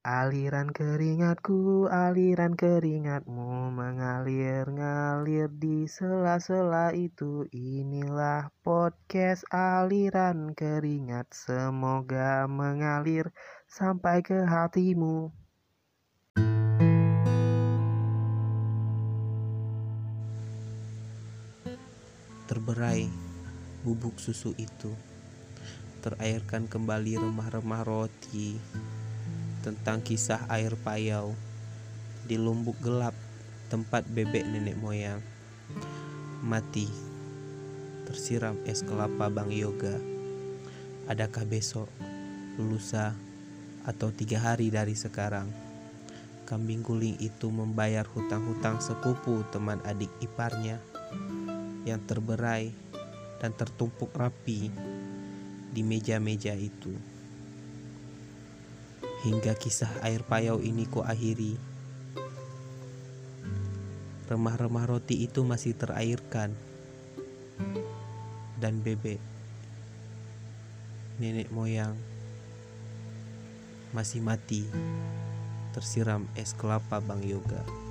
Aliran keringatku, aliran keringatmu mengalir ngalir di sela-sela itu. Inilah podcast aliran keringat, semoga mengalir sampai ke hatimu. Terberai bubuk susu itu, terairkan kembali remah-remah roti tentang kisah air payau di lumbuk gelap tempat bebek nenek moyang mati tersiram es kelapa Bang Yoga. Adakah besok, lusa, atau tiga hari dari sekarang? Kambing guling itu membayar hutang-hutang sepupu teman adik iparnya yang terberai dan tertumpuk rapi di meja-meja itu. Hingga kisah air payau ini ku akhiri. Remah-remah roti itu masih terairkan. Dan bebek nenek moyang masih mati tersiram es kelapa Bang Yoga.